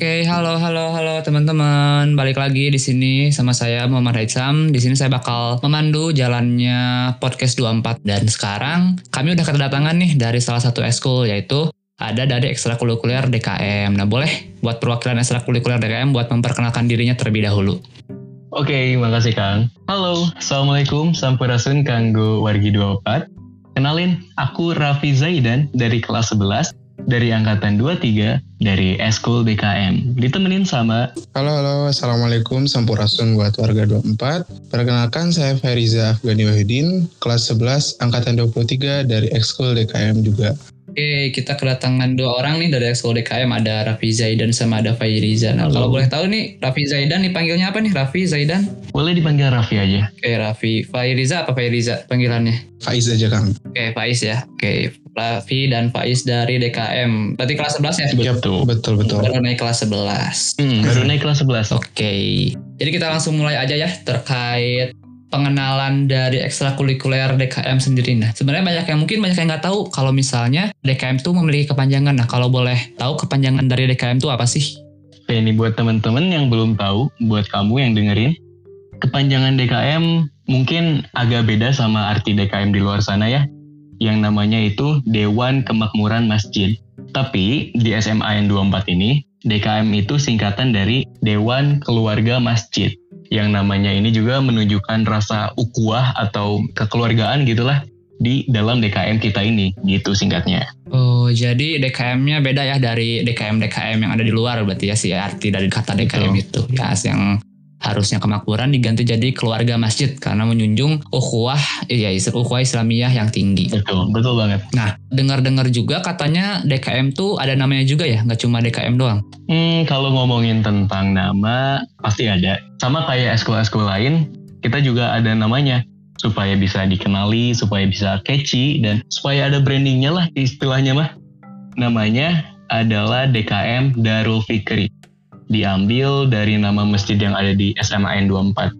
Oke, halo, halo, halo teman-teman. Balik lagi di sini sama saya Muhammad Haitsam. Di sini saya bakal memandu jalannya podcast 24 dan sekarang kami udah kedatangan nih dari salah satu eskul yaitu ada dari ekstrakurikuler DKM. Nah, boleh buat perwakilan ekstrakurikuler DKM buat memperkenalkan dirinya terlebih dahulu. Oke, makasih Kang. Halo, Assalamualaikum, Sampurasun Kanggo Wargi 24. Kenalin, aku Raffi Zaidan dari kelas 11 dari angkatan 23 dari Eskul BKM. Ditemenin sama Halo, halo. Assalamualaikum. Sampurasun buat warga 24. Perkenalkan saya Feriza Afgani Wahidin, kelas 11, angkatan 23 dari Ekskul DKM juga. Oke, kita kedatangan dua orang nih dari ekskul DKM. Ada Raffi Zaidan sama ada Fairiza. Nah, Halo. kalau boleh tahu nih, Raffi Zaidan dipanggilnya apa nih? Raffi Zaidan? boleh dipanggil Raffi aja. Oke, Raffi. Fairiza apa Fairiza panggilannya? Faiz aja Kang. Oke, Faiz ya. Oke, Raffi dan Faiz dari DKM. Berarti kelas 11 ya? Yap tuh. Betul, betul. Baru naik kelas 11. Hmm, baru naik kelas 11. Oke. Jadi kita langsung mulai aja ya terkait pengenalan dari ekstrakurikuler DKM sendiri. Nah, sebenarnya banyak yang mungkin banyak yang nggak tahu kalau misalnya DKM itu memiliki kepanjangan. Nah, kalau boleh tahu kepanjangan dari DKM itu apa sih? Oke, ini buat temen-temen yang belum tahu, buat kamu yang dengerin, kepanjangan DKM mungkin agak beda sama arti DKM di luar sana ya. Yang namanya itu Dewan Kemakmuran Masjid. Tapi di SMA yang 24 ini, DKM itu singkatan dari Dewan Keluarga Masjid. Yang namanya ini juga menunjukkan rasa ukuah atau kekeluargaan gitulah di dalam DKM kita ini, gitu singkatnya. Oh, jadi DKM-nya beda ya dari DKM-DKM yang ada di luar berarti ya sih arti dari kata DKM itu. Ya, yang harusnya kemakmuran diganti jadi keluarga masjid karena menjunjung ukhuwah ya ukhuwah Islamiyah yang tinggi. Betul, betul banget. Nah, dengar-dengar juga katanya DKM tuh ada namanya juga ya, nggak cuma DKM doang. Hmm, kalau ngomongin tentang nama, pasti ada. Sama kayak eskul-eskul lain, kita juga ada namanya. Supaya bisa dikenali, supaya bisa catchy, dan supaya ada brandingnya lah istilahnya mah. Namanya adalah DKM Darul Fikri. Diambil dari nama masjid yang ada di SMA N24.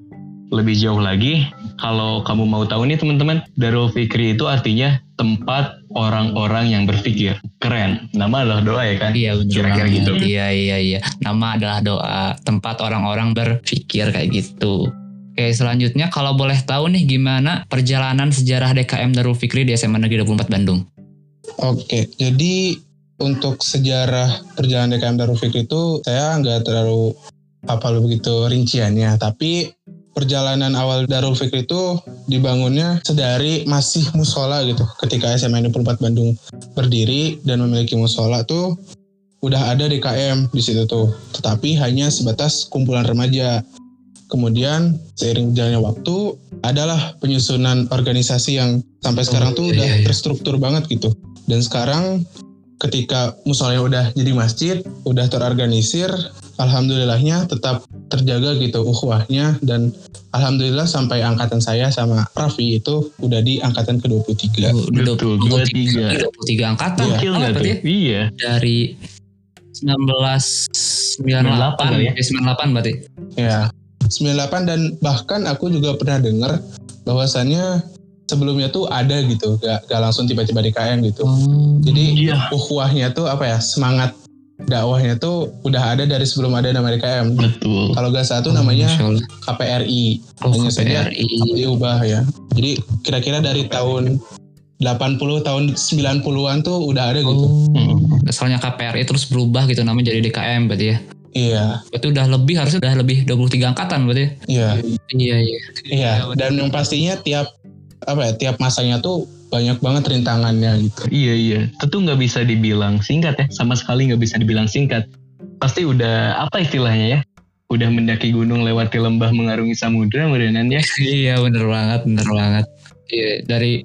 Lebih jauh lagi, kalau kamu mau tahu nih teman-teman, Darul Fikri itu artinya tempat orang-orang yang berpikir. Keren. Nama adalah doa ya kan? Iya, Kira-kira gitu. Iya, iya, iya. Nama adalah doa, tempat orang-orang berpikir kayak gitu. Oke, selanjutnya kalau boleh tahu nih gimana perjalanan sejarah DKM Darul Fikri di SMA Negeri 24 Bandung. Oke, jadi untuk sejarah perjalanan DKM Darul Fikri itu saya nggak terlalu hafal begitu rinciannya, tapi perjalanan awal Darul Fikri itu dibangunnya sedari masih musola gitu. Ketika SMA Negeri 24 Bandung berdiri dan memiliki musola tuh udah ada DKM di situ tuh, tetapi hanya sebatas kumpulan remaja. Kemudian seiring jalannya waktu adalah penyusunan organisasi yang sampai sekarang tuh iya, udah iya, iya. terstruktur banget gitu. Dan sekarang ketika musolanya udah jadi masjid, udah terorganisir, alhamdulillahnya tetap terjaga gitu ukhuwahnya dan alhamdulillah sampai angkatan saya sama Raffi itu udah di angkatan ke-23. Oh, udah Betul, 23, 23 angkatan. Iya. Oh, nggak tuh? berarti ya? Iya. Dari 1998 kali ya? ya? 98 berarti. Ya. 98 dan bahkan aku juga pernah dengar bahwasannya sebelumnya tuh ada gitu, gak, gak langsung tiba-tiba DKM gitu. Jadi Iya. ukhuwahnya tuh apa ya, semangat dakwahnya tuh udah ada dari sebelum ada nama DKM. Betul. Kalau gak salah tuh namanya Allah. KPRI. Oh, hanya saja KPRI. diubah ya. Jadi kira-kira dari tahun 80 tahun 90-an tuh udah ada gitu. Oh, Hmm. asalnya KPRI terus berubah gitu namanya jadi DKM berarti ya. Iya, Berarti udah lebih harusnya udah lebih 23 angkatan berarti ya. iya, Iya, iya. iya. Dan yang pastinya tiap apa ya, tiap masanya tuh banyak banget rintangannya gitu. Iya iya. Tentu nggak bisa dibilang singkat ya. Sama sekali nggak bisa dibilang singkat. Pasti udah apa istilahnya ya? Udah mendaki gunung lewati lembah mengarungi samudra merenan ya. iya, bener banget, bener banget. Iya, dari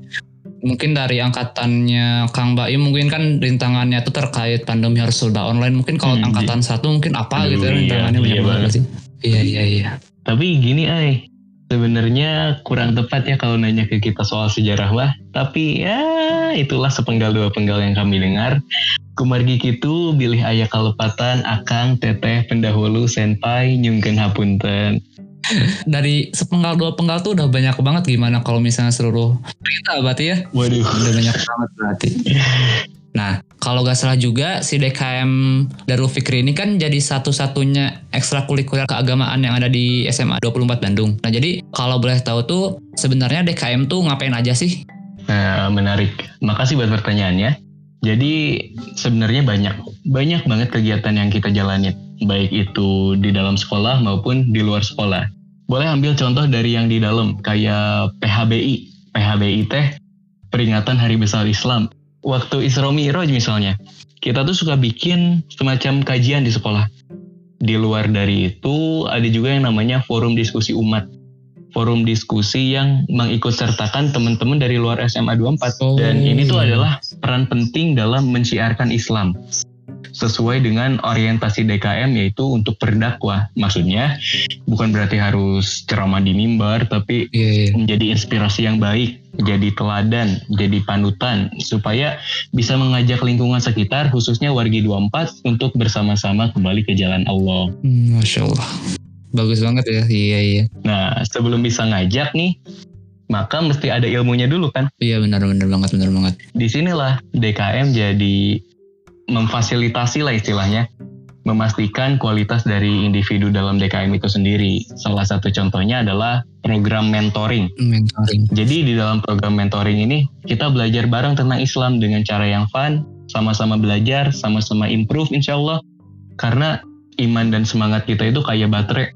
mungkin dari angkatannya Kang Baim mungkin kan rintangannya tuh terkait pandemi harus serba online. Mungkin kalau Hmm, angkatan satu mungkin apa Aduh, gitu ya iya, rintangannya banyak iya banget banget. sih. Iya, iya, iya. Tapi gini ay. Sebenarnya kurang tepat ya kalau nanya ke kita soal sejarah mah. Tapi ya itulah sepenggal dua penggal yang kami dengar. Kumargi kitu bilih ayah kalepatan akang teteh pendahulu senpai nyungken hapunten. Dari sepenggal dua penggal tuh udah banyak banget gimana kalau misalnya seluruh kita berarti ya. Waduh. Udah banyak banget berarti. Nah, kalau gak salah juga si DKM Darul Fikri ini kan jadi satu-satunya ekstrakurikuler keagamaan yang ada di SMA 24 Bandung. Nah jadi kalau boleh tahu tuh sebenarnya DKM tuh ngapain aja sih? Nah, menarik. Makasih buat pertanyaannya. Jadi sebenarnya banyak banyak banget kegiatan yang kita jalani, baik itu di dalam sekolah maupun di luar sekolah. Boleh ambil contoh dari yang di dalam, kayak PHBI. PHBI teh peringatan Hari Besar Islam. Waktu Isra Mi'raj misalnya, kita tuh suka bikin semacam kajian di sekolah. Di luar dari itu, ada juga yang namanya forum diskusi umat forum diskusi yang mengikut sertakan teman-teman dari luar SMA 24 Oh. dan ini tuh adalah peran penting dalam menciarkan Islam sesuai dengan orientasi DKM yaitu untuk berdakwah. Maksudnya bukan berarti harus ceramah di mimbar tapi Iya, iya. menjadi inspirasi yang baik, jadi teladan, jadi panutan supaya bisa mengajak lingkungan sekitar khususnya wargi 24 untuk bersama-sama kembali ke jalan Allah. Hmm, Masya Allah. Bagus banget ya. Iya, iya. Nah, sebelum bisa ngajak nih, maka mesti ada ilmunya dulu kan. Iya benar-benar banget, benar banget. Di sinilah DKM jadi memfasilitasi lah istilahnya, memastikan kualitas dari individu dalam DKM itu sendiri. Salah satu contohnya adalah program mentoring. Mentoring. Jadi di dalam program mentoring ini kita belajar bareng tentang Islam dengan cara yang fun, sama-sama belajar, sama-sama improve insya Allah. Karena iman dan semangat kita itu kayak baterai,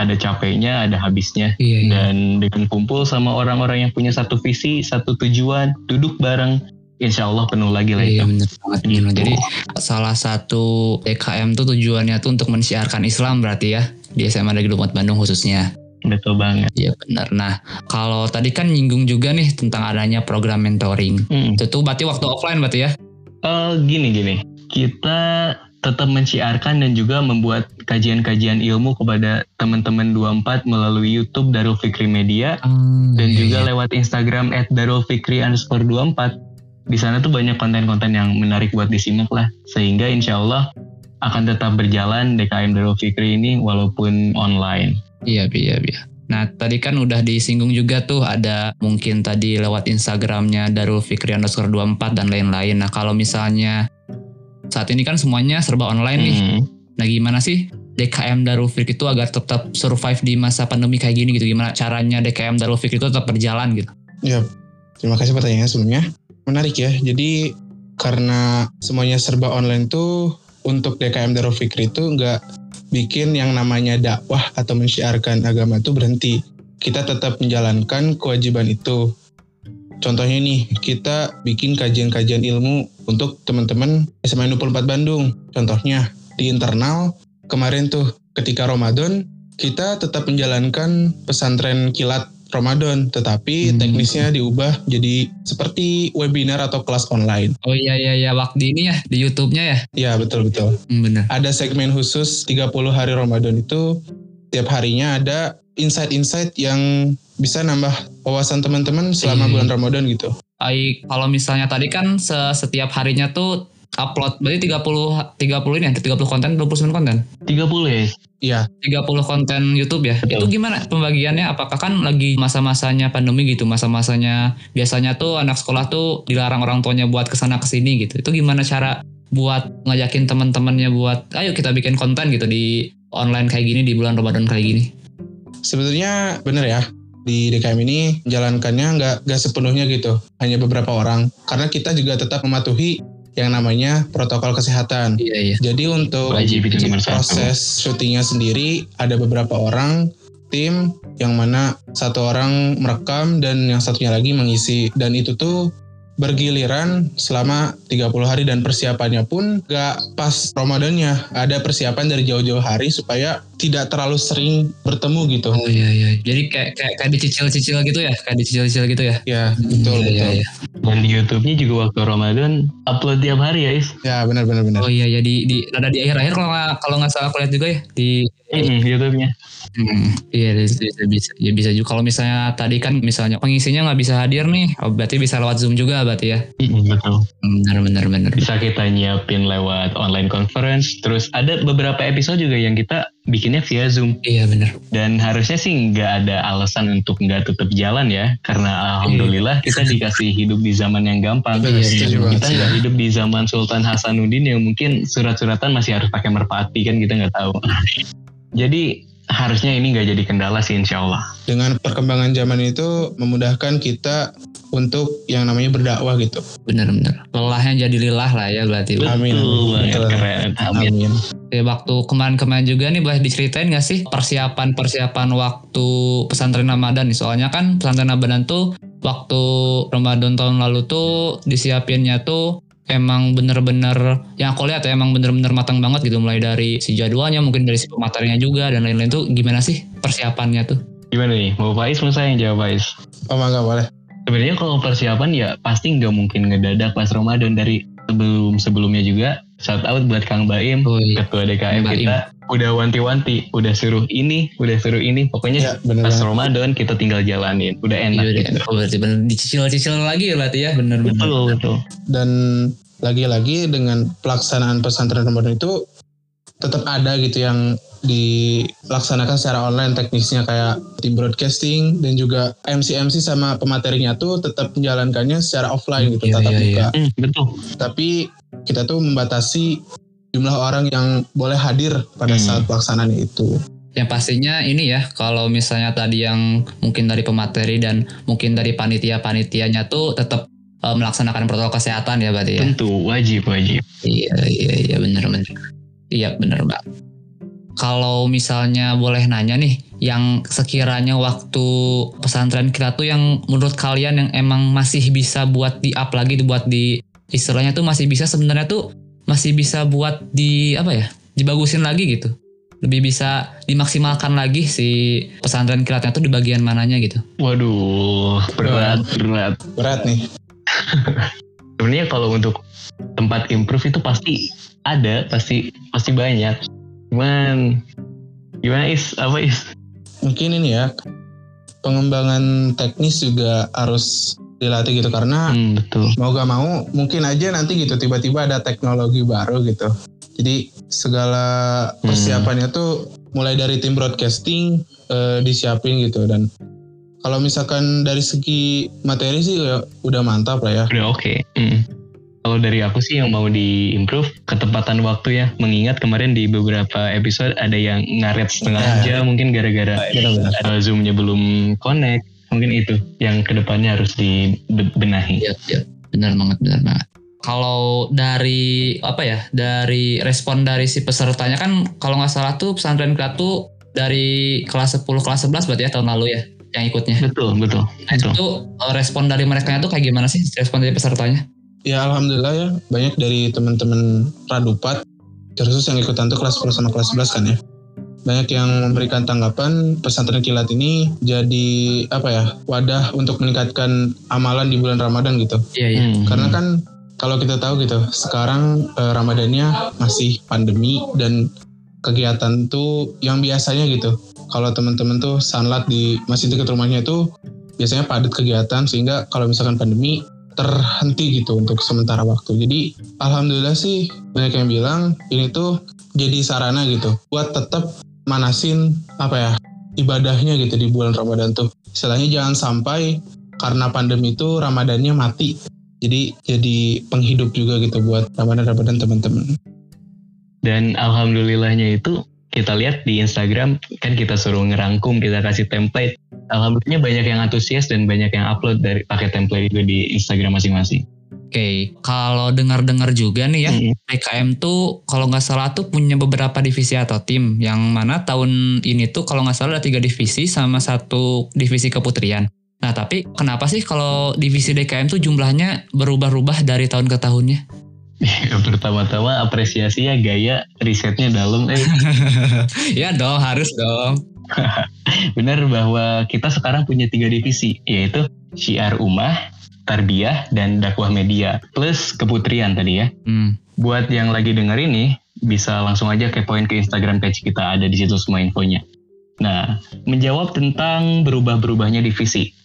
ada capeknya, ada habisnya. Iya, iya. Dan dengan kumpul sama orang-orang yang punya satu visi, satu tujuan, duduk bareng, insya Allah penuh lagi lah Iya itu. benar banget. Gitu. Jadi salah satu DKM tuh tujuannya tuh untuk mensiarkan Islam berarti ya di SMA Negeri 24 Bandung khususnya. Betul banget. Iya benar. Nah kalau tadi kan nyinggung juga nih tentang adanya program mentoring. Hmm. Itu tuh berarti waktu offline berarti ya? Eh, gini gini, kita tetap menciarkan dan juga membuat kajian-kajian ilmu kepada teman-teman 24 melalui YouTube Darul Fikri Media dan iya, juga iya. lewat Instagram at Darul Fikri underscore 24. Di sana tuh banyak konten-konten yang menarik buat disimak lah. Sehingga insya Allah akan tetap berjalan DKM Darul Fikri ini walaupun online. Iya, iya, iya. Nah, tadi kan udah disinggung juga tuh ada mungkin tadi lewat Instagramnya Darul Fikri underscore 24 dan lain-lain. Nah, kalau misalnya saat ini kan semuanya serba online nih. Hmm. Nah, gimana sih DKM Darul Fikri itu agar tetap survive di masa pandemi kayak gini gitu? Gimana caranya DKM Darul Fikri itu tetap berjalan gitu? Ya, terima kasih pertanyaannya sebelumnya. Menarik ya. Jadi karena semuanya serba online tuh untuk DKM Darul Fikri itu nggak bikin yang namanya dakwah atau mensiarkan agama itu berhenti. Kita tetap menjalankan kewajiban itu. Contohnya nih, kita bikin kajian-kajian ilmu untuk teman-teman SMA 24 Bandung. Contohnya di internal kemarin tuh ketika Ramadan kita tetap menjalankan pesantren kilat Ramadan, tetapi Hmm. teknisnya diubah jadi seperti webinar atau kelas online. Oh iya iya iya waktu ini ya di YouTube-nya ya? Ya betul betul. Hmm, bener. Ada segmen khusus 30 hari Ramadan itu tiap harinya ada insight-insight yang bisa nambah wawasan teman-teman selama Iya. bulan Ramadan gitu. Baik, kalau misalnya tadi kan se- setiap harinya tuh upload berarti 30 30 ini ada 30 konten 29 konten. 30 ya? Iya, 30 konten YouTube ya. Betul. Itu gimana pembagiannya? Apakah kan lagi masa-masanya pandemi gitu, masa-masanya biasanya tuh anak sekolah tuh dilarang orang tuanya buat ke sana ke sini gitu. Itu gimana cara buat ngajakin teman-temannya buat ayo kita bikin konten gitu di online kayak gini di bulan Ramadan kayak gini. sebenarnya bener ya di DKM ini menjalankannya nggak nggak sepenuhnya gitu, hanya beberapa orang. Karena kita juga tetap mematuhi yang namanya protokol kesehatan. Iya iya. Jadi untuk Wajib proses syutingnya sendiri ada beberapa orang tim yang mana satu orang merekam dan yang satunya lagi mengisi dan itu tuh bergiliran selama 30 hari dan persiapannya pun gak pas Ramadannya ada persiapan dari jauh-jauh hari supaya tidak terlalu sering bertemu gitu Oh iya iya. Jadi kayak kayak, kayak dicicil-cicil gitu ya, kayak dicicil-cicil gitu ya. ya betul Iya, betul iya, iya. Dan di YouTube-nya juga waktu Ramadan upload tiap hari ya Is? ya benar benar benar Oh iya ya di, di ada di akhir-akhir kalau nggak kalau nggak salah aku lihat juga ya di Mm, YouTube-nya. Hmm, iya bisa, bisa bisa ya bisa juga kalau misalnya tadi kan misalnya pengisinya nggak bisa hadir nih oh, berarti bisa lewat zoom juga berarti ya Mm, betul. benar benar benar Bisa kita nyiapin lewat online conference. Terus ada beberapa episode juga yang kita bikinnya via Zoom. Iya bener. Dan harusnya sih nggak ada alasan untuk nggak tetap jalan ya, karena alhamdulillah kita dikasih hidup di zaman yang gampang. Banget. Kita nggak hidup di zaman Sultan Hasanuddin yang mungkin surat-suratan masih harus pakai merpati kan kita nggak tahu. Jadi harusnya ini nggak jadi kendala sih insya Allah. Dengan perkembangan zaman itu memudahkan kita untuk yang namanya berdakwah gitu. Bener-bener. Lelahnya jadi lilah lah ya berarti. Amin. Betul Betul. keren. Amin. Amin. Ya, waktu kemarin-kemarin juga nih boleh diceritain gak sih persiapan-persiapan waktu pesantren Ramadan nih? Soalnya kan pesantren Ramadan tuh waktu Ramadan tahun lalu tuh disiapinnya tuh emang bener-bener yang aku lihat ya emang bener-bener matang banget gitu mulai dari si jadwalnya mungkin dari si pematerinya juga dan lain-lain tuh gimana sih persiapannya tuh? Gimana nih? Mau Faiz mau saya yang jawab Faiz? Oh mangga boleh. Sebenarnya kalau persiapan ya pasti nggak mungkin ngedadak pas Ramadan dari sebelum sebelumnya juga. Shout out buat Kang Baim, Oh, iya. ketua DKM Baim. kita. Udah wanti-wanti, udah suruh ini, udah suruh ini. Pokoknya Ya bener pas banget. Ramadan kita tinggal jalanin. Udah enak Iya, gitu. oh, berarti bener dicicil-cicil lagi ya berarti ya bener-bener. Betul, betul. Dan lagi-lagi dengan pelaksanaan pesantren Ramadan itu tetap ada gitu yang dilaksanakan secara online teknisnya kayak tim broadcasting dan juga MC-MC sama pematerinya tuh tetap menjalankannya secara offline gitu Iya, tatap iya, muka. Hmm, betul. Tapi kita tuh membatasi jumlah orang yang boleh hadir pada Hmm. saat pelaksanaan itu. Yang pastinya ini ya, kalau misalnya tadi yang mungkin dari pemateri dan mungkin dari panitia-panitianya tuh tetap eh, melaksanakan protokol kesehatan ya berarti ya. Tentu, wajib, wajib. Iya, iya, iya bener bener. Iya bener mbak. Kalau misalnya boleh nanya nih, yang sekiranya waktu pesantren kita tuh yang menurut kalian yang emang masih bisa buat di up lagi, buat di istilahnya tuh masih bisa sebenarnya tuh masih bisa buat di apa ya, dibagusin lagi gitu. Lebih bisa dimaksimalkan lagi si pesantren kilatnya tuh di bagian mananya gitu. Waduh, berat, berat. Berat nih. Sebenarnya kalau untuk tempat improve itu pasti ada, pasti pasti banyak. Cuman gimana is? Apa is? Mungkin ini ya pengembangan teknis juga harus dilatih gitu karena Hmm, betul. mau gak mau mungkin aja nanti gitu tiba-tiba ada teknologi baru gitu. Jadi segala persiapannya tuh mulai dari tim broadcasting eh, disiapin gitu dan kalau misalkan dari segi materi sih ya udah mantap lah ya. Udah oke. Hmm. Kalau dari aku sih yang mau di improve ketepatan waktu ya. Mengingat kemarin di beberapa episode ada yang ngaret setengah Ya. jam mungkin gara-gara uh, zoomnya belum connect. Mungkin itu yang ke depannya harus dibenahi. Iya, iya. Benar banget, benar banget. Kalau dari apa ya, dari respon dari si pesertanya kan kalau nggak salah tuh pesantren kita tuh dari kelas 10 kelas 11 berarti ya tahun lalu ya yang ikutnya. Betul, betul. Nah, itu betul. tuh eh, respon dari mereka tuh kayak gimana sih respon dari pesertanya? Ya alhamdulillah ya banyak dari teman-teman Radupat khusus yang ikutan tuh kelas 10 sama kelas 11 kan ya. Banyak yang memberikan tanggapan pesantren kilat ini jadi apa ya wadah untuk meningkatkan amalan di bulan Ramadan gitu. Iya, iya. Hmm. Karena kan kalau kita tahu gitu sekarang eh, Ramadannya masih pandemi dan kegiatan tuh yang biasanya gitu. Kalau teman-teman tuh sanlat di masjid dekat rumahnya tuh biasanya padat kegiatan sehingga kalau misalkan pandemi terhenti gitu untuk sementara waktu. Jadi alhamdulillah sih banyak yang bilang ini tuh jadi sarana gitu buat tetap manasin apa ya ibadahnya gitu di bulan Ramadan tuh. Istilahnya jangan sampai karena pandemi itu Ramadannya mati. Jadi jadi penghidup juga gitu buat Ramadan-Ramadan teman-teman. Dan alhamdulillahnya itu kita lihat di Instagram kan kita suruh ngerangkum, kita kasih template. Alhamdulillah banyak yang antusias dan banyak yang upload dari pakai template itu di Instagram masing-masing. Oke, kalau dengar-dengar juga nih ya, Hmm. PKM tuh kalau nggak salah tuh punya beberapa divisi atau tim yang mana tahun ini tuh kalau nggak salah ada tiga divisi sama satu divisi keputrian. Nah tapi kenapa sih kalau divisi DKM tuh jumlahnya berubah-ubah dari tahun ke tahunnya? Pertama-tama apresiasi ya gaya risetnya dalam. Eh, ya dong, harus dong. benar bahwa kita sekarang punya tiga divisi yaitu syiar umah, tarbiyah, dan dakwah media plus keputrian tadi ya. Hmm. Buat yang lagi denger ini bisa langsung aja ke poin ke Instagram page kita ada di situ semua infonya. Nah, menjawab tentang berubah-berubahnya divisi.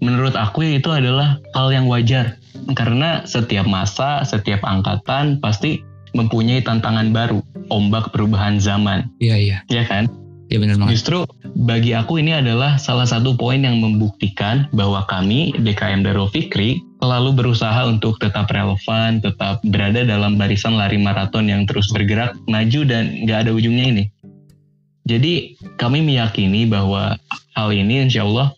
Menurut aku itu adalah hal yang wajar karena setiap masa, setiap angkatan pasti mempunyai tantangan baru, ombak perubahan zaman, Iya iya. ya kan? Iya benar banget. Justru bagi aku ini adalah salah satu poin yang membuktikan bahwa kami DKM Darul Fikri selalu berusaha untuk tetap relevan, tetap berada dalam barisan lari maraton yang terus bergerak, maju dan nggak ada ujungnya ini. Jadi kami meyakini bahwa hal ini insya Allah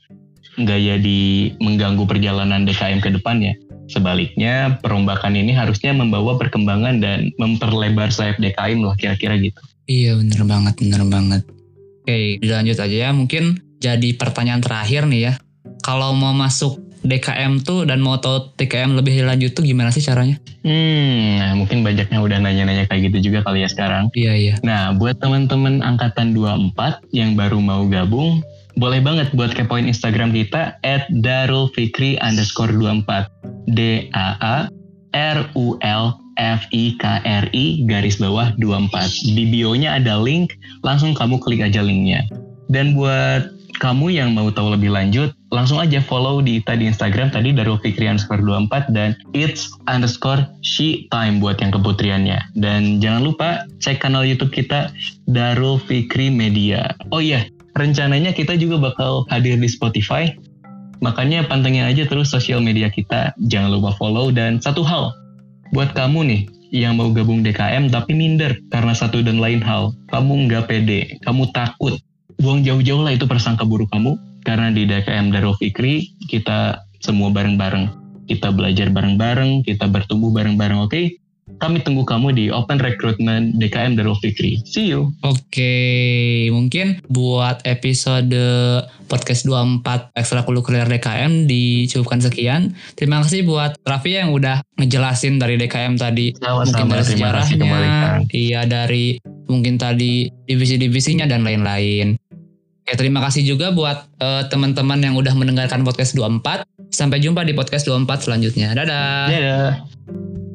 nggak jadi mengganggu perjalanan DKM ke depannya. Sebaliknya, perombakan ini harusnya membawa perkembangan dan memperlebar sayap DKM loh kira-kira gitu. Iya bener banget, bener banget. Oke, dilanjut aja ya. Mungkin jadi pertanyaan terakhir nih ya. Kalau mau masuk DKM tuh dan mau tahu DKM lebih lanjut tuh gimana sih caranya? Hmm, nah mungkin banyaknya udah nanya-nanya kayak gitu juga kali ya sekarang. Iya iya. Nah, buat teman-teman angkatan 24 yang baru mau gabung, boleh banget buat kepoin Instagram kita at darulfikri underscore 24. D-A-A R-U-L F-I-K-R-I garis bawah 24. Di bio-nya ada link, langsung kamu klik aja linknya. Dan buat kamu yang mau tahu lebih lanjut, langsung aja follow di Ita di Instagram tadi Darul Fikri underscore 24 dan it's underscore she time buat yang keputriannya. Dan jangan lupa cek kanal YouTube kita Darul Fikri Media. Oh iya, rencananya kita juga bakal hadir di Spotify. Makanya pantengin aja terus sosial media kita. Jangan lupa follow dan satu hal buat kamu nih yang mau gabung DKM tapi minder karena satu dan lain hal. Kamu nggak pede, kamu takut. Buang jauh-jauh lah itu prasangka buruk kamu karena di DKM Darul Fikri kita semua bareng-bareng. Kita belajar bareng-bareng, kita bertumbuh bareng-bareng, oke? Kami tunggu kamu di Open Recruitment DKM Darul Fikri. See you! Oke, mungkin buat episode podcast 24 ekstrakurikuler DKM dicukupkan sekian. Terima kasih buat Raffi yang udah ngejelasin dari DKM tadi. mungkin Sama-sama, dari kasih kembali sejarahnya, iya dari mungkin tadi divisi-divisinya dan lain-lain. Oke, terima kasih juga buat eh, teman-teman yang udah mendengarkan podcast 24. Sampai jumpa di podcast 24 selanjutnya. Dadah. Dadah!